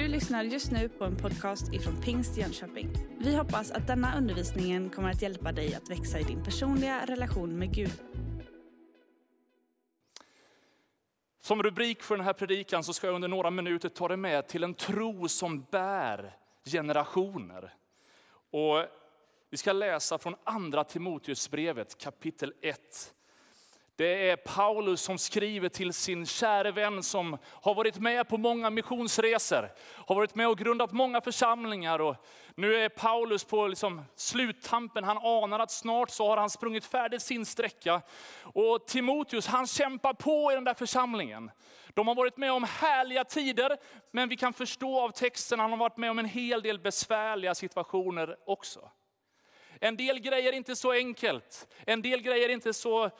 Du lyssnar just nu på en podcast ifrån Pingst Jönköping. Vi hoppas att denna undervisning kommer att hjälpa dig att växa i din personliga relation med Gud. Som rubrik för den här predikan så ska jag under några minuter ta dig med till en tro som bär generationer. Och vi ska läsa från andra Timoteusbrevet kapitel 1 det är Paulus som skriver till sin käre vän som har varit med på många missionsresor, har varit med och grundat många församlingar. Och nu är Paulus på liksom sluttampen, han anar att snart så har han sprungit färdigt sin sträcka. Och Timoteus han kämpar på i den där församlingen. De har varit med om härliga tider, men vi kan förstå av texten, han har varit med om en hel del besvärliga situationer också. En del grejer är inte så enkelt, en del grejer är inte så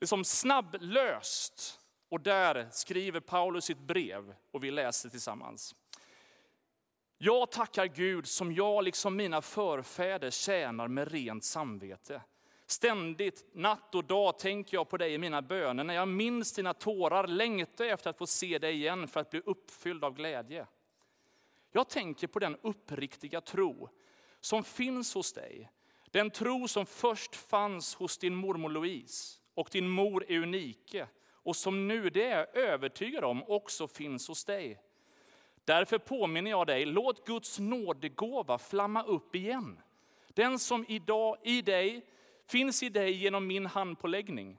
liksom snabblöst. Och där skriver Paulus sitt brev och vi läser tillsammans. Jag tackar Gud som jag liksom mina förfäder tjänar med rent samvete. Ständigt, natt och dag tänker jag på dig i mina böner. När jag minns dina tårar längtar jag efter att få se dig igen för att bli uppfylld av glädje. Jag tänker på den uppriktiga tro som finns hos dig. Den tro som först fanns hos din mormor Louise och din mor är unike, och som nu, det är jag övertygad om, också finns hos dig. Därför påminner jag dig, låt Guds nådegåva flamma upp igen. Den som idag i dig finns i dig genom min handpåläggning.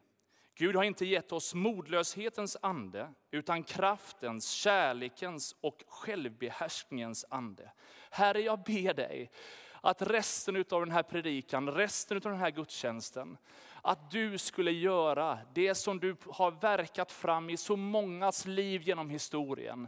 Gud har inte gett oss modlöshetens ande, utan kraftens, kärlekens och självbehärskningens ande. Herre, jag ber dig att resten av den här predikan, resten av den här gudstjänsten, att du skulle göra det som du har verkat fram i så mångas liv genom historien.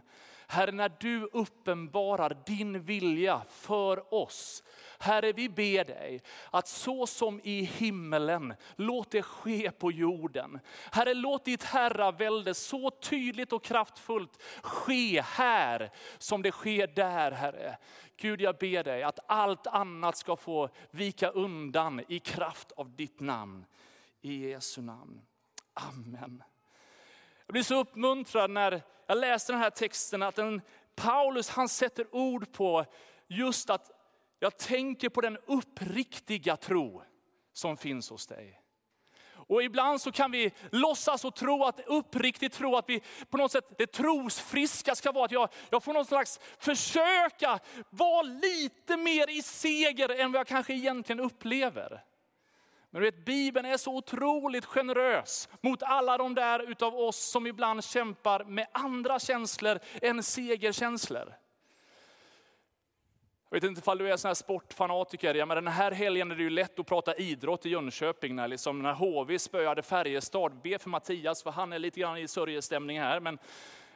Herre, när du uppenbarar din vilja för oss, Herre, vi ber dig att så som i himmelen, låt det ske på jorden. Herre, låt ditt herravälde så tydligt och kraftfullt ske här som det sker där, Herre. Gud, jag ber dig att allt annat ska få vika undan i kraft av ditt namn. I Jesu namn. Amen. Jag blir så uppmuntrad när jag läser den här texten att den, Paulus han sätter ord på just att jag tänker på den uppriktiga tro som finns hos dig. Och ibland så kan vi låtsas och tro att uppriktigt tro att vi på något sätt, det trosfriska ska vara att jag, jag får någon slags försöka vara lite mer i seger än vad jag kanske egentligen upplever. Men du vet, Bibeln är så otroligt generös mot alla de där utav oss som ibland kämpar med andra känslor än segerkänslor. Jag vet inte om du är sån här sportfanatiker, ja, men den här helgen är det ju lätt att prata idrott i Jönköping när, liksom, när HV spöade Färjestad. Be för Mattias för han är lite grann i sörjestämning här. Men,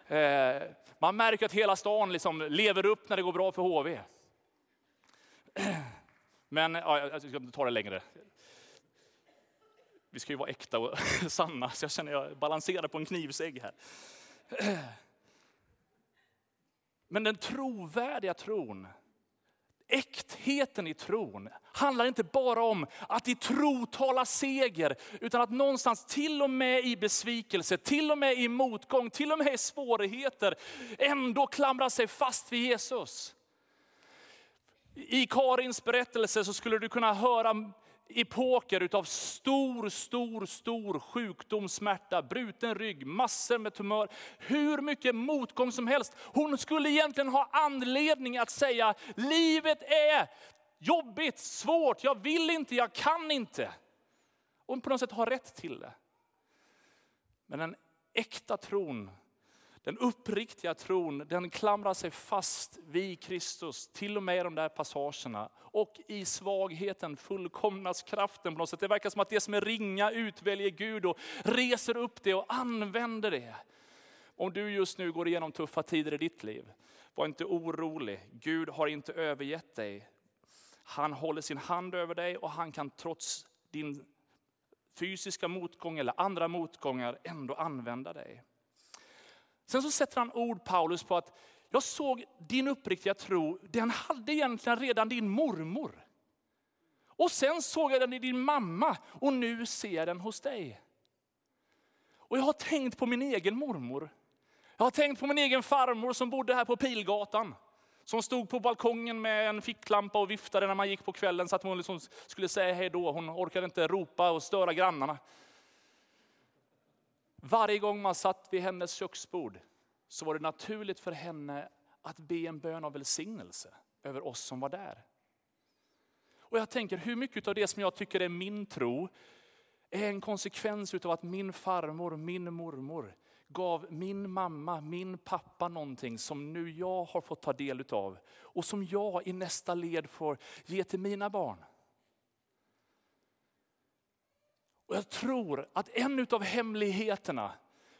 eh, man märker att hela stan liksom lever upp när det går bra för HV. Men ja, jag ska inte ta det längre vi ska ju vara äkta och sanna, så jag känner att jag balanserar på en knivsegg här. Men den trovärdiga tron, äktheten i tron, handlar inte bara om att i tro tala seger, utan att någonstans till och med i besvikelse, till och med i motgång, till och med i svårigheter, ändå klamra sig fast vid Jesus. I Karins berättelse så skulle du kunna höra epoker utav stor, stor, stor sjukdom, smärta, bruten rygg, massor med tumör. Hur mycket motgång som helst. Hon skulle egentligen ha anledning att säga, livet är jobbigt, svårt, jag vill inte, jag kan inte. Och på något sätt ha rätt till det. Men den äkta tron den uppriktiga tron, den klamrar sig fast vid Kristus, till och med i de där passagerna. Och i svagheten fullkomnas kraften på något sätt. Det verkar som att det som är ringa utväljer Gud och reser upp det och använder det. Om du just nu går igenom tuffa tider i ditt liv, var inte orolig. Gud har inte övergett dig. Han håller sin hand över dig och han kan trots din fysiska motgång eller andra motgångar ändå använda dig. Sen så sätter han ord, Paulus, på att jag såg din uppriktiga tro, den hade egentligen redan din mormor. Och sen såg jag den i din mamma och nu ser jag den hos dig. Och jag har tänkt på min egen mormor. Jag har tänkt på min egen farmor som bodde här på Pilgatan. Som stod på balkongen med en ficklampa och viftade när man gick på kvällen så att hon liksom skulle säga hej då. Hon orkade inte ropa och störa grannarna. Varje gång man satt vid hennes köksbord så var det naturligt för henne att be en bön av välsignelse över oss som var där. Och jag tänker hur mycket av det som jag tycker är min tro är en konsekvens av att min farmor, min mormor gav min mamma, min pappa någonting som nu jag har fått ta del av och som jag i nästa led får ge till mina barn. Och Jag tror att en av hemligheterna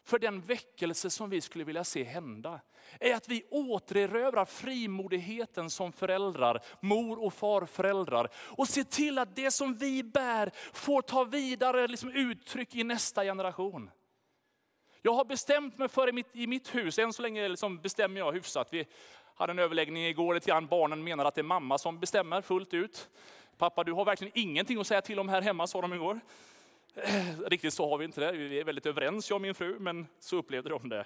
för den väckelse som vi skulle vilja se hända, är att vi återerövrar frimodigheten som föräldrar, mor och farföräldrar. Och ser till att det som vi bär får ta vidare liksom uttryck i nästa generation. Jag har bestämt mig för i mitt, i mitt hus, än så länge liksom bestämmer jag hyfsat. Vi hade en överläggning igår, lite grann. barnen menar att det är mamma som bestämmer fullt ut. Pappa, du har verkligen ingenting att säga till om här hemma, sa de igår. Riktigt så har vi inte det. Vi är väldigt överens, jag och min fru, men så upplevde de det.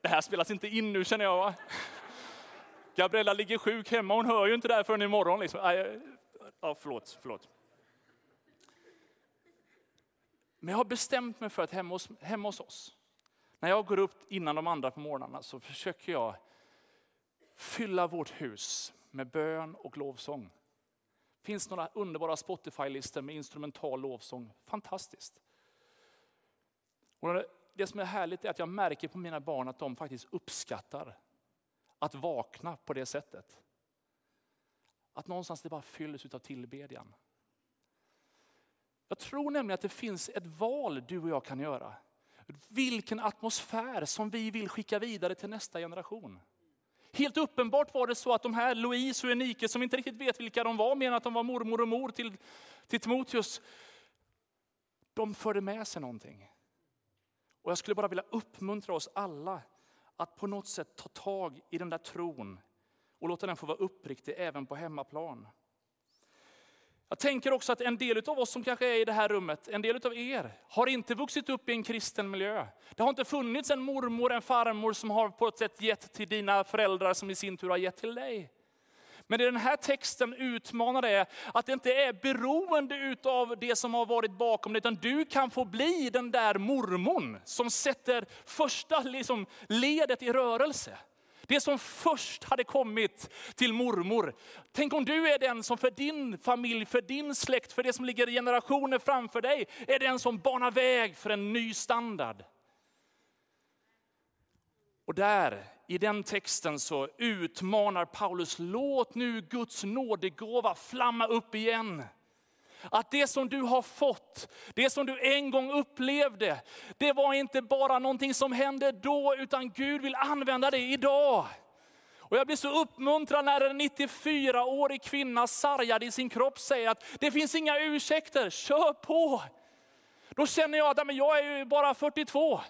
Det här spelas inte in nu känner jag. Va? Gabriella ligger sjuk hemma, hon hör ju inte det här förrän imorgon. Liksom. Ja, förlåt, förlåt. Men jag har bestämt mig för att hemma hos, hemma hos oss, när jag går upp innan de andra på morgnarna så försöker jag fylla vårt hus med bön och lovsång. Det finns några underbara Spotify-listor med instrumental lovsång. Fantastiskt. Och det som är härligt är att jag märker på mina barn att de faktiskt uppskattar att vakna på det sättet. Att någonstans det bara fylls av tillbedjan. Jag tror nämligen att det finns ett val du och jag kan göra. Vilken atmosfär som vi vill skicka vidare till nästa generation. Helt uppenbart var det så att de här Louise och Enike, som inte riktigt vet vilka de var, men att de var mormor och mor till, till Timoteus, de förde med sig någonting. Och jag skulle bara vilja uppmuntra oss alla att på något sätt ta tag i den där tron och låta den få vara uppriktig även på hemmaplan. Jag tänker också att en del av oss som kanske är i det här rummet, en del av er, har inte vuxit upp i en kristen miljö. Det har inte funnits en mormor, en farmor som har på ett sätt gett till dina föräldrar som i sin tur har gett till dig. Men det den här texten utmanar är att det inte är beroende av det som har varit bakom det, utan du kan få bli den där mormon som sätter första liksom, ledet i rörelse. Det som först hade kommit till mormor. Tänk om du är den som för din familj, för din släkt, för det som ligger generationer framför dig, är den som banar väg för en ny standard. Och där, i den texten så utmanar Paulus, låt nu Guds nådegåva flamma upp igen. Att det som du har fått, det som du en gång upplevde, det var inte bara någonting som hände då, utan Gud vill använda det idag. Och jag blir så uppmuntrad när en 94-årig kvinna sargad i sin kropp säger att det finns inga ursäkter, kör på. Då känner jag att jag är ju bara 42.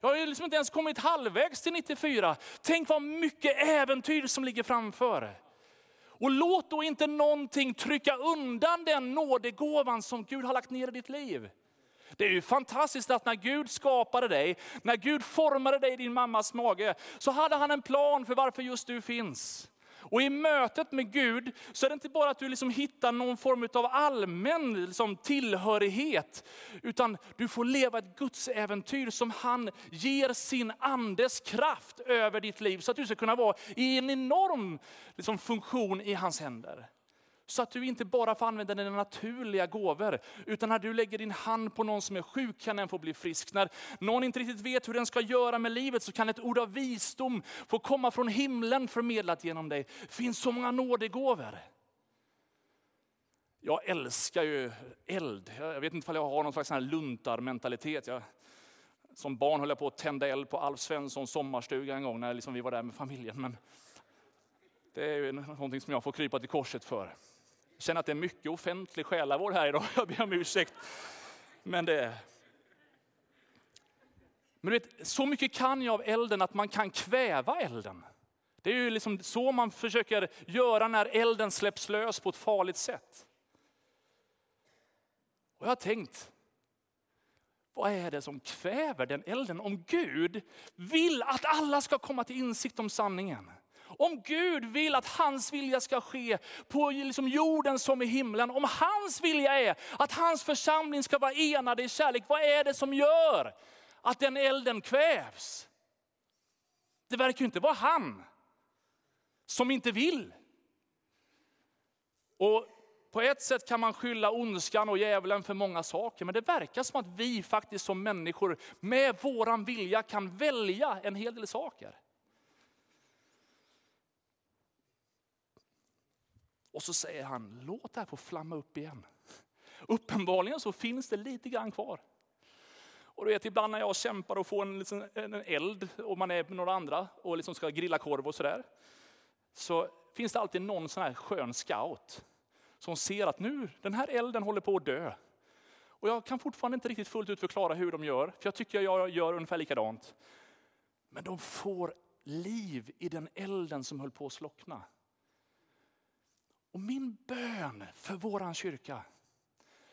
Jag har ju liksom inte ens kommit halvvägs till 94. Tänk vad mycket äventyr som ligger framför. Och låt då inte någonting trycka undan den nådegåvan som Gud har lagt ner i ditt liv. Det är ju fantastiskt att när Gud skapade dig, när Gud formade dig i din mammas mage, så hade han en plan för varför just du finns. Och i mötet med Gud så är det inte bara att du liksom hittar någon form av allmän liksom tillhörighet, utan du får leva ett Guds äventyr som han ger sin andes kraft över ditt liv, så att du ska kunna vara i en enorm liksom, funktion i hans händer. Så att du inte bara får använda dina naturliga gåvor, utan när du lägger din hand på någon som är sjuk kan den få bli frisk. När någon inte riktigt vet hur den ska göra med livet så kan ett ord av visdom få komma från himlen förmedlat genom dig. Det finns så många nådegåvor. Jag älskar ju eld. Jag vet inte om jag har någon slags luntarmentalitet. Jag, som barn höll jag på att tända eld på Alf Svenssons sommarstuga en gång när liksom vi var där med familjen. Men det är ju någonting som jag får krypa till korset för. Jag känner att det är mycket offentlig själavård här idag, jag ber om ursäkt. Men det... Men du vet, så mycket kan jag av elden att man kan kväva elden. Det är ju liksom så man försöker göra när elden släpps lös på ett farligt sätt. Och jag har tänkt, vad är det som kväver den elden? Om Gud vill att alla ska komma till insikt om sanningen. Om Gud vill att hans vilja ska ske på liksom jorden som i himlen. Om hans vilja är att hans församling ska vara enad i kärlek. Vad är det som gör att den elden kvävs? Det verkar ju inte vara han som inte vill. Och på ett sätt kan man skylla ondskan och djävulen för många saker, men det verkar som att vi faktiskt som människor med våran vilja kan välja en hel del saker. Och så säger han, låt det här få flamma upp igen. Uppenbarligen så finns det lite grann kvar. Och du vet, ibland när jag kämpar och får en, liksom, en eld och man är med några andra och liksom ska grilla korv och sådär. Så finns det alltid någon sån här skön scout som ser att nu, den här elden håller på att dö. Och jag kan fortfarande inte riktigt fullt ut förklara hur de gör, för jag tycker jag gör ungefär likadant. Men de får liv i den elden som höll på att slockna. Och min bön för våran kyrka,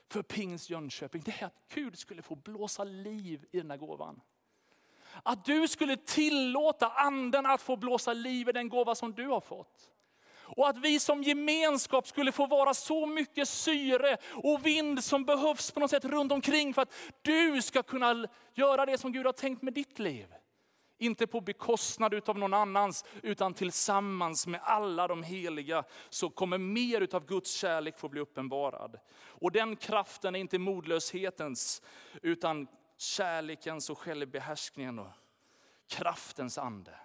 för Pings Jönköping, det är att Gud skulle få blåsa liv i den här gåvan. Att du skulle tillåta anden att få blåsa liv i den gåva som du har fått. Och att vi som gemenskap skulle få vara så mycket syre och vind som behövs på något sätt runt omkring för att du ska kunna göra det som Gud har tänkt med ditt liv. Inte på bekostnad av någon annans, utan tillsammans med alla de heliga så kommer mer av Guds kärlek få bli uppenbarad. Och den kraften är inte modlöshetens, utan kärlekens och självbehärskningen och kraftens ande.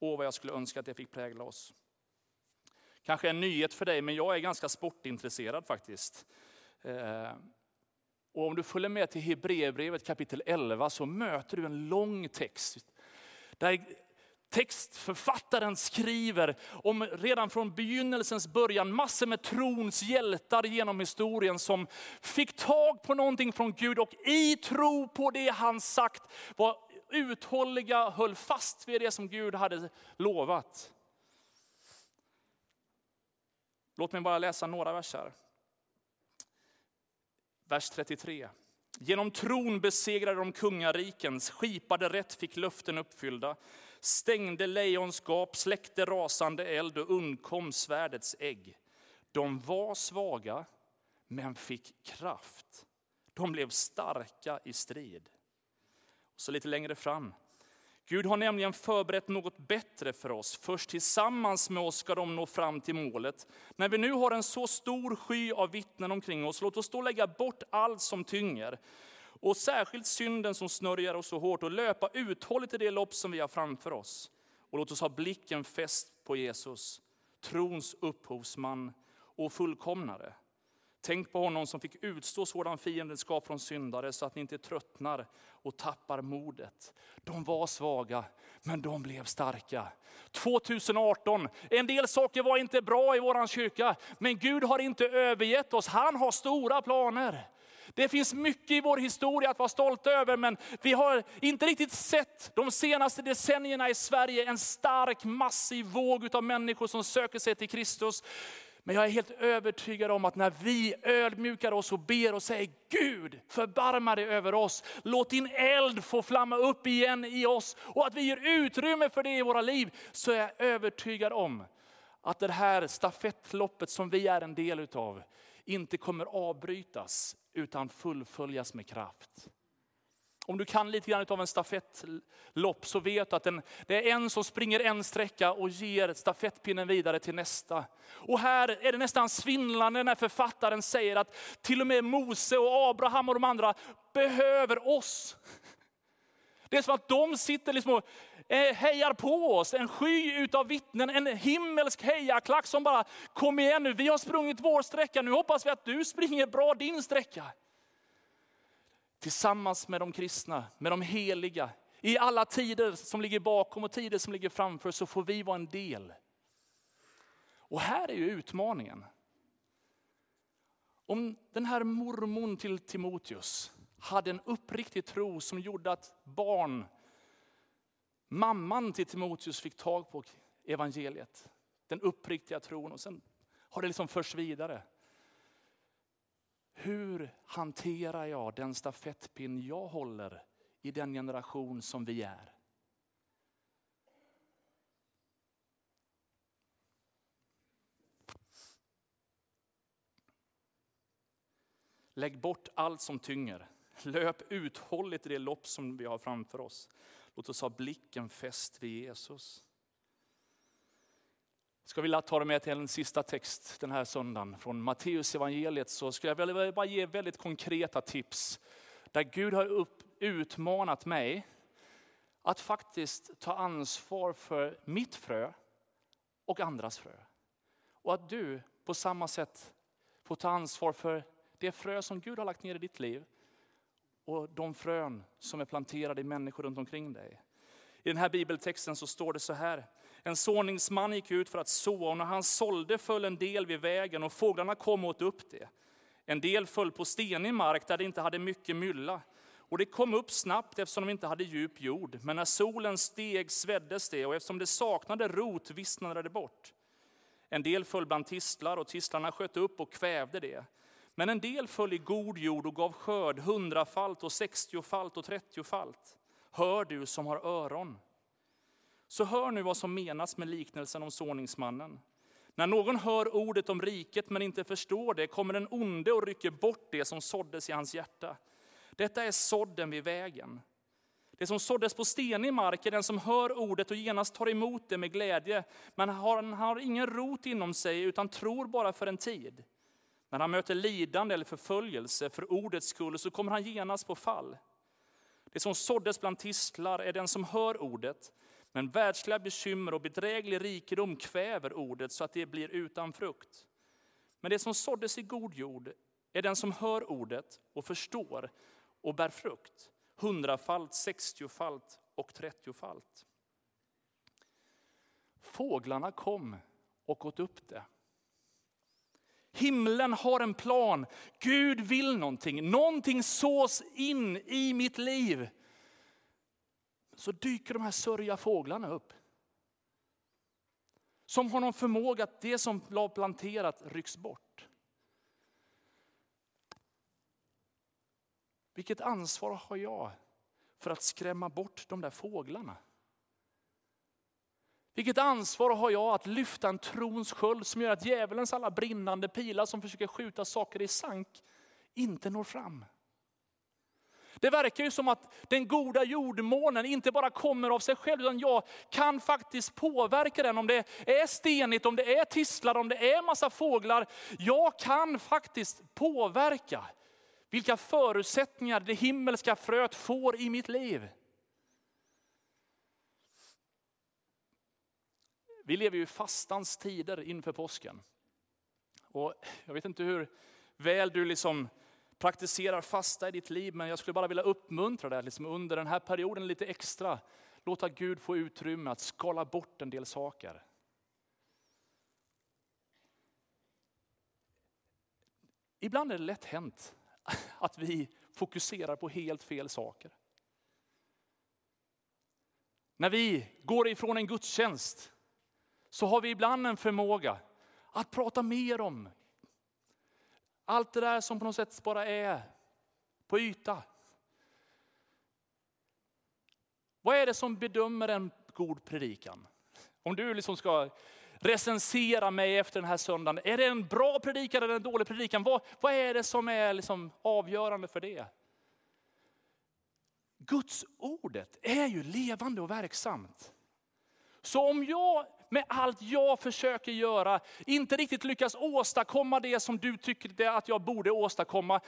Åh, vad jag skulle önska att det fick prägla oss. Kanske en nyhet för dig, men jag är ganska sportintresserad faktiskt. Eh, och om du följer med till Hebreerbrevet kapitel 11 så möter du en lång text. Där textförfattaren skriver om redan från begynnelsens början massor med trons hjältar genom historien som fick tag på någonting från Gud och i tro på det han sagt var uthålliga, höll fast vid det som Gud hade lovat. Låt mig bara läsa några verser. Vers 33. Genom tron besegrade de kungarikens skipade rätt fick löften uppfyllda, stängde lejonskap, släckte rasande eld och undkom svärdets ägg. De var svaga, men fick kraft. De blev starka i strid. Så lite längre fram. Gud har nämligen förberett något bättre för oss. Först tillsammans med oss ska de nå fram till målet. När vi nu har en så stor sky av vittnen omkring oss, låt oss då lägga bort allt som tynger. Och särskilt synden som snörjer oss så hårt och löpa uthålligt i det lopp som vi har framför oss. Och låt oss ha blicken fäst på Jesus, trons upphovsman och fullkomnare. Tänk på honom som fick utstå sådan fiendskap från syndare så att ni inte tröttnar och tappar modet. De var svaga, men de blev starka. 2018, en del saker var inte bra i vår kyrka, men Gud har inte övergett oss. Han har stora planer. Det finns mycket i vår historia att vara stolta över, men vi har inte riktigt sett de senaste decennierna i Sverige en stark massiv våg av människor som söker sig till Kristus. Men jag är helt övertygad om att när vi ödmjukar oss och ber och säger Gud, förbarma dig över oss. Låt din eld få flamma upp igen i oss och att vi ger utrymme för det i våra liv. Så är jag övertygad om att det här stafettloppet som vi är en del utav inte kommer avbrytas utan fullföljas med kraft. Om du kan lite grann av en stafettlopp så vet du att den, det är en som springer en sträcka och ger stafettpinnen vidare till nästa. Och här är det nästan svindlande när författaren säger att till och med Mose och Abraham och de andra behöver oss. Det är som att de sitter liksom och eh, hejar på oss, en sky utav vittnen, en himmelsk hejaklack som bara, kom igen nu, vi har sprungit vår sträcka, nu hoppas vi att du springer bra din sträcka. Tillsammans med de kristna, med de heliga, i alla tider som ligger bakom och tider som ligger framför så får vi vara en del. Och här är ju utmaningen. Om den här mormon till Timoteus hade en uppriktig tro som gjorde att barn, mamman till Timoteus fick tag på evangeliet. Den uppriktiga tron och sen har det liksom förts vidare. Hur hanterar jag den stafettpinn jag håller i den generation som vi är? Lägg bort allt som tynger. Löp uthålligt i det lopp som vi har framför oss. Låt oss ha blicken fäst vid Jesus. Ska vilja ta dig med till en sista text den här söndagen från Matteus evangeliet så skulle jag vilja bara ge väldigt konkreta tips där Gud har upp, utmanat mig att faktiskt ta ansvar för mitt frö och andras frö. Och att du på samma sätt får ta ansvar för det frö som Gud har lagt ner i ditt liv och de frön som är planterade i människor runt omkring dig. I den här bibeltexten så står det så här. En såningsman gick ut för att så och när han sålde föll en del vid vägen och fåglarna kom och åt upp det. En del föll på stenig mark där det inte hade mycket mylla. Och det kom upp snabbt eftersom de inte hade djup jord. Men när solen steg sveddes det och eftersom det saknade rot vissnade det bort. En del föll bland tistlar och tistlarna sköt upp och kvävde det. Men en del föll i god jord och gav skörd hundrafalt och sextiofalt och trettiofalt. Hör du som har öron. Så hör nu vad som menas med liknelsen om såningsmannen. När någon hör ordet om riket men inte förstår det kommer den onde och rycker bort det som såddes i hans hjärta. Detta är sådden vid vägen. Det som såddes på stenig mark är den som hör ordet och genast tar emot det med glädje, men han har ingen rot inom sig utan tror bara för en tid. När han möter lidande eller förföljelse för ordets skull så kommer han genast på fall. Det som såddes bland tistlar är den som hör ordet, men världsliga bekymmer och bedräglig rikedom kväver ordet så att det blir utan frukt. Men det som såddes i god jord är den som hör ordet och förstår och bär frukt, hundrafalt, sextiofalt och trettiofalt. Fåglarna kom och åt upp det. Himlen har en plan. Gud vill någonting. Någonting sås in i mitt liv. Så dyker de här sörja fåglarna upp. Som har någon förmåga att det som var planterat rycks bort. Vilket ansvar har jag för att skrämma bort de där fåglarna? Vilket ansvar har jag att lyfta en trons sköld som gör att djävulens alla brinnande pilar som försöker skjuta saker i sank inte når fram. Det verkar ju som att den goda jordmånen inte bara kommer av sig själv, utan jag kan faktiskt påverka den. Om det är stenigt, om det är tistlar, om det är massa fåglar. Jag kan faktiskt påverka vilka förutsättningar det himmelska fröet får i mitt liv. Vi lever ju i fastans tider inför påsken. Och jag vet inte hur väl du liksom praktiserar fasta i ditt liv, men jag skulle bara vilja uppmuntra dig liksom under den här perioden lite extra. Låta Gud få utrymme att skala bort en del saker. Ibland är det lätt hänt att vi fokuserar på helt fel saker. När vi går ifrån en gudstjänst så har vi ibland en förmåga att prata mer om allt det där som på något sätt bara är på yta. Vad är det som bedömer en god predikan? Om du liksom ska recensera mig efter den här söndagen. Är det en bra predikan eller en dålig predikan? Vad, vad är det som är liksom avgörande för det? Guds ordet är ju levande och verksamt. Så om jag med allt jag försöker göra inte riktigt lyckas åstadkomma det som du tycker att jag borde åstadkomma.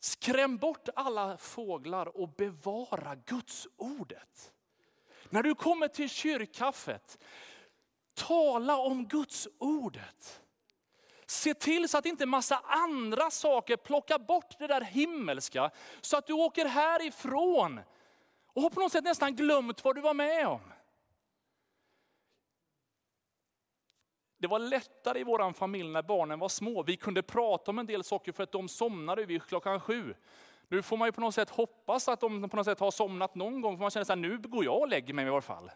Skräm bort alla fåglar och bevara Guds ordet. När du kommer till kyrkkaffet, tala om Guds ordet. Se till så att inte massa andra saker plockar bort det där himmelska, så att du åker härifrån och har på något sätt nästan glömt vad du var med om. Det var lättare i vår familj när barnen var små. Vi kunde prata om en del saker för att de somnade vid klockan sju. Nu får man ju på något sätt hoppas att de på något sätt har somnat någon gång, för man känner att nu går jag och lägger mig i alla fall.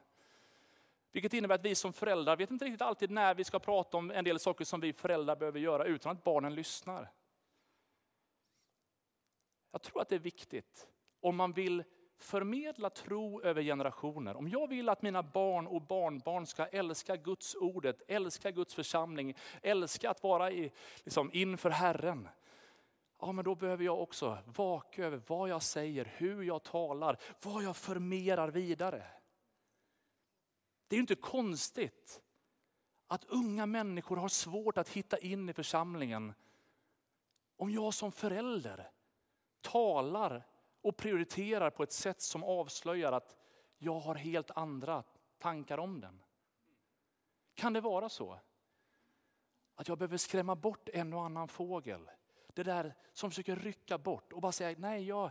Vilket innebär att vi som föräldrar vet inte riktigt alltid när vi ska prata om en del saker som vi föräldrar behöver göra utan att barnen lyssnar. Jag tror att det är viktigt om man vill förmedla tro över generationer. Om jag vill att mina barn och barnbarn ska älska Guds ordet, älska Guds församling, älska att vara i, liksom, inför Herren. Ja, men då behöver jag också vaka över vad jag säger, hur jag talar, vad jag förmerar vidare. Det är inte konstigt att unga människor har svårt att hitta in i församlingen. Om jag som förälder talar och prioriterar på ett sätt som avslöjar att jag har helt andra tankar om den. Kan det vara så? Att jag behöver skrämma bort en och annan fågel. Det där som försöker rycka bort och bara säga nej, jag,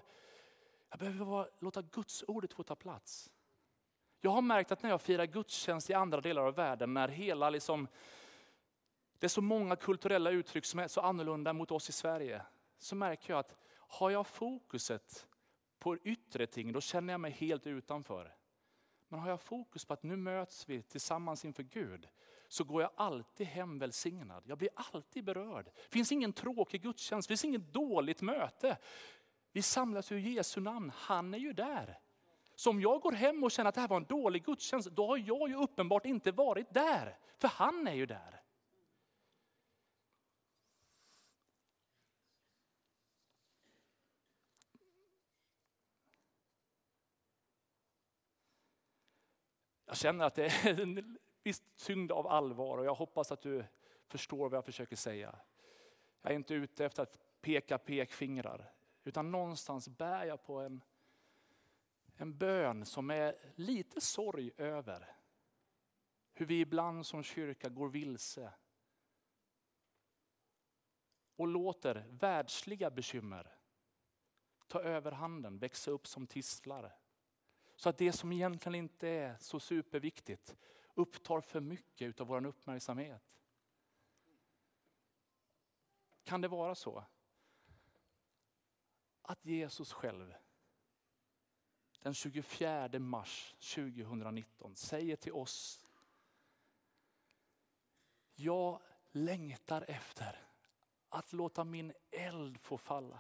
jag behöver bara låta Guds ordet få ta plats. Jag har märkt att när jag firar gudstjänst i andra delar av världen, när hela liksom, det är så många kulturella uttryck som är så annorlunda mot oss i Sverige, så märker jag att har jag fokuset på yttre ting, då känner jag mig helt utanför. Men har jag fokus på att nu möts vi tillsammans inför Gud, så går jag alltid hem välsignad. Jag blir alltid berörd. Det finns ingen tråkig gudstjänst, det finns inget dåligt möte. Vi samlas i Jesu namn, han är ju där. Så om jag går hem och känner att det här var en dålig gudstjänst, då har jag ju uppenbart inte varit där. För han är ju där. Jag känner att det är en viss tyngd av allvar och jag hoppas att du förstår vad jag försöker säga. Jag är inte ute efter att peka pekfingrar, utan någonstans bär jag på en en bön som är lite sorg över hur vi ibland som kyrka går vilse och låter världsliga bekymmer ta överhanden, växa upp som tistlar. Så att det som egentligen inte är så superviktigt upptar för mycket av vår uppmärksamhet. Kan det vara så att Jesus själv den 24 mars 2019 säger till oss. Jag längtar efter att låta min eld få falla.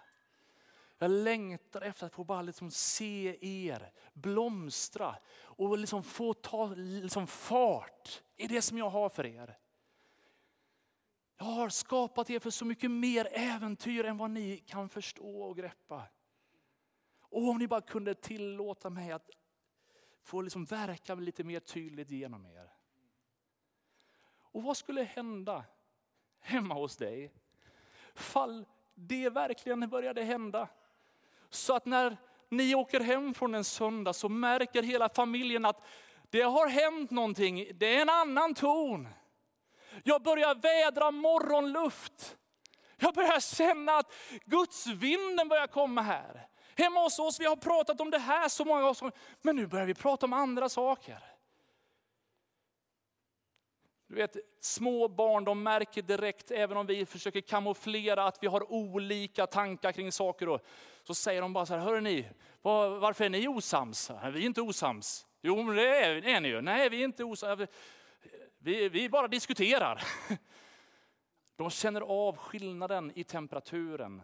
Jag längtar efter att få bara liksom se er blomstra och liksom få ta liksom fart i det som jag har för er. Jag har skapat er för så mycket mer äventyr än vad ni kan förstå och greppa. Och om ni bara kunde tillåta mig att få liksom verka lite mer tydligt genom er. Och vad skulle hända hemma hos dig? Fall det verkligen började hända. Så att när ni åker hem från en söndag så märker hela familjen att det har hänt någonting. Det är en annan ton. Jag börjar vädra morgonluft. Jag börjar känna att Guds vinden börjar komma här. Hemma hos oss, vi har pratat om det här så många gånger, men nu börjar vi prata om andra saker. Du vet, små barn de märker direkt, även om vi försöker kamouflera att vi har olika tankar kring saker. Och, så säger de bara så här, hörru ni, var, varför är ni osams? Vi är inte osams. Jo, men det är, är ni ju. Nej, vi är inte osams. Vi, vi bara diskuterar. De känner av skillnaden i temperaturen,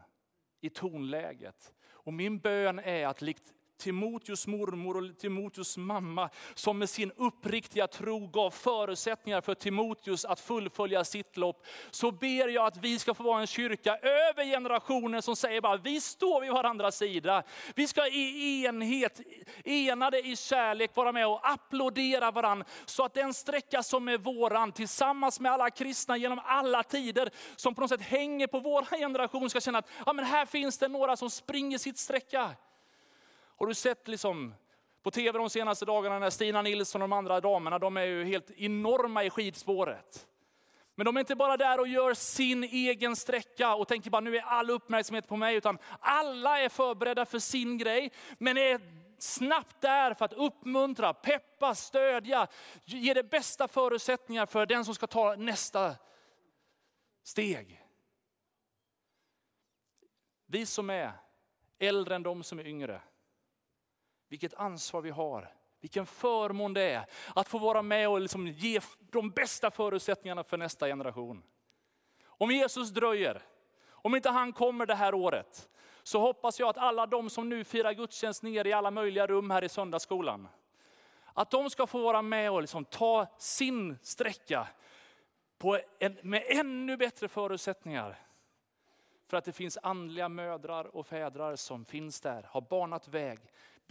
i tonläget. Och min bön är att likt Timoteus mormor och Timoteus mamma som med sin uppriktiga tro gav förutsättningar för Timoteus att fullfölja sitt lopp. Så ber jag att vi ska få vara en kyrka över generationer som säger bara vi står vid varandras sida. Vi ska i enhet, enade i kärlek vara med och applådera varandra. Så att den sträcka som är våran tillsammans med alla kristna genom alla tider som på något sätt hänger på vår generation ska känna att ja, men här finns det några som springer sitt sträcka. Har du sett liksom på tv de senaste dagarna när Stina Nilsson och de andra damerna, de är ju helt enorma i skidspåret. Men de är inte bara där och gör sin egen sträcka och tänker bara nu är all uppmärksamhet på mig, utan alla är förberedda för sin grej, men är snabbt där för att uppmuntra, peppa, stödja, ge det bästa förutsättningar för den som ska ta nästa steg. Vi som är äldre än de som är yngre, vilket ansvar vi har. Vilken förmån det är att få vara med och liksom ge de bästa förutsättningarna för nästa generation. Om Jesus dröjer, om inte han kommer det här året, så hoppas jag att alla de som nu firar gudstjänst ner i alla möjliga rum här i söndagsskolan, att de ska få vara med och liksom ta sin sträcka på en, med ännu bättre förutsättningar. För att det finns andliga mödrar och fädrar som finns där, har banat väg,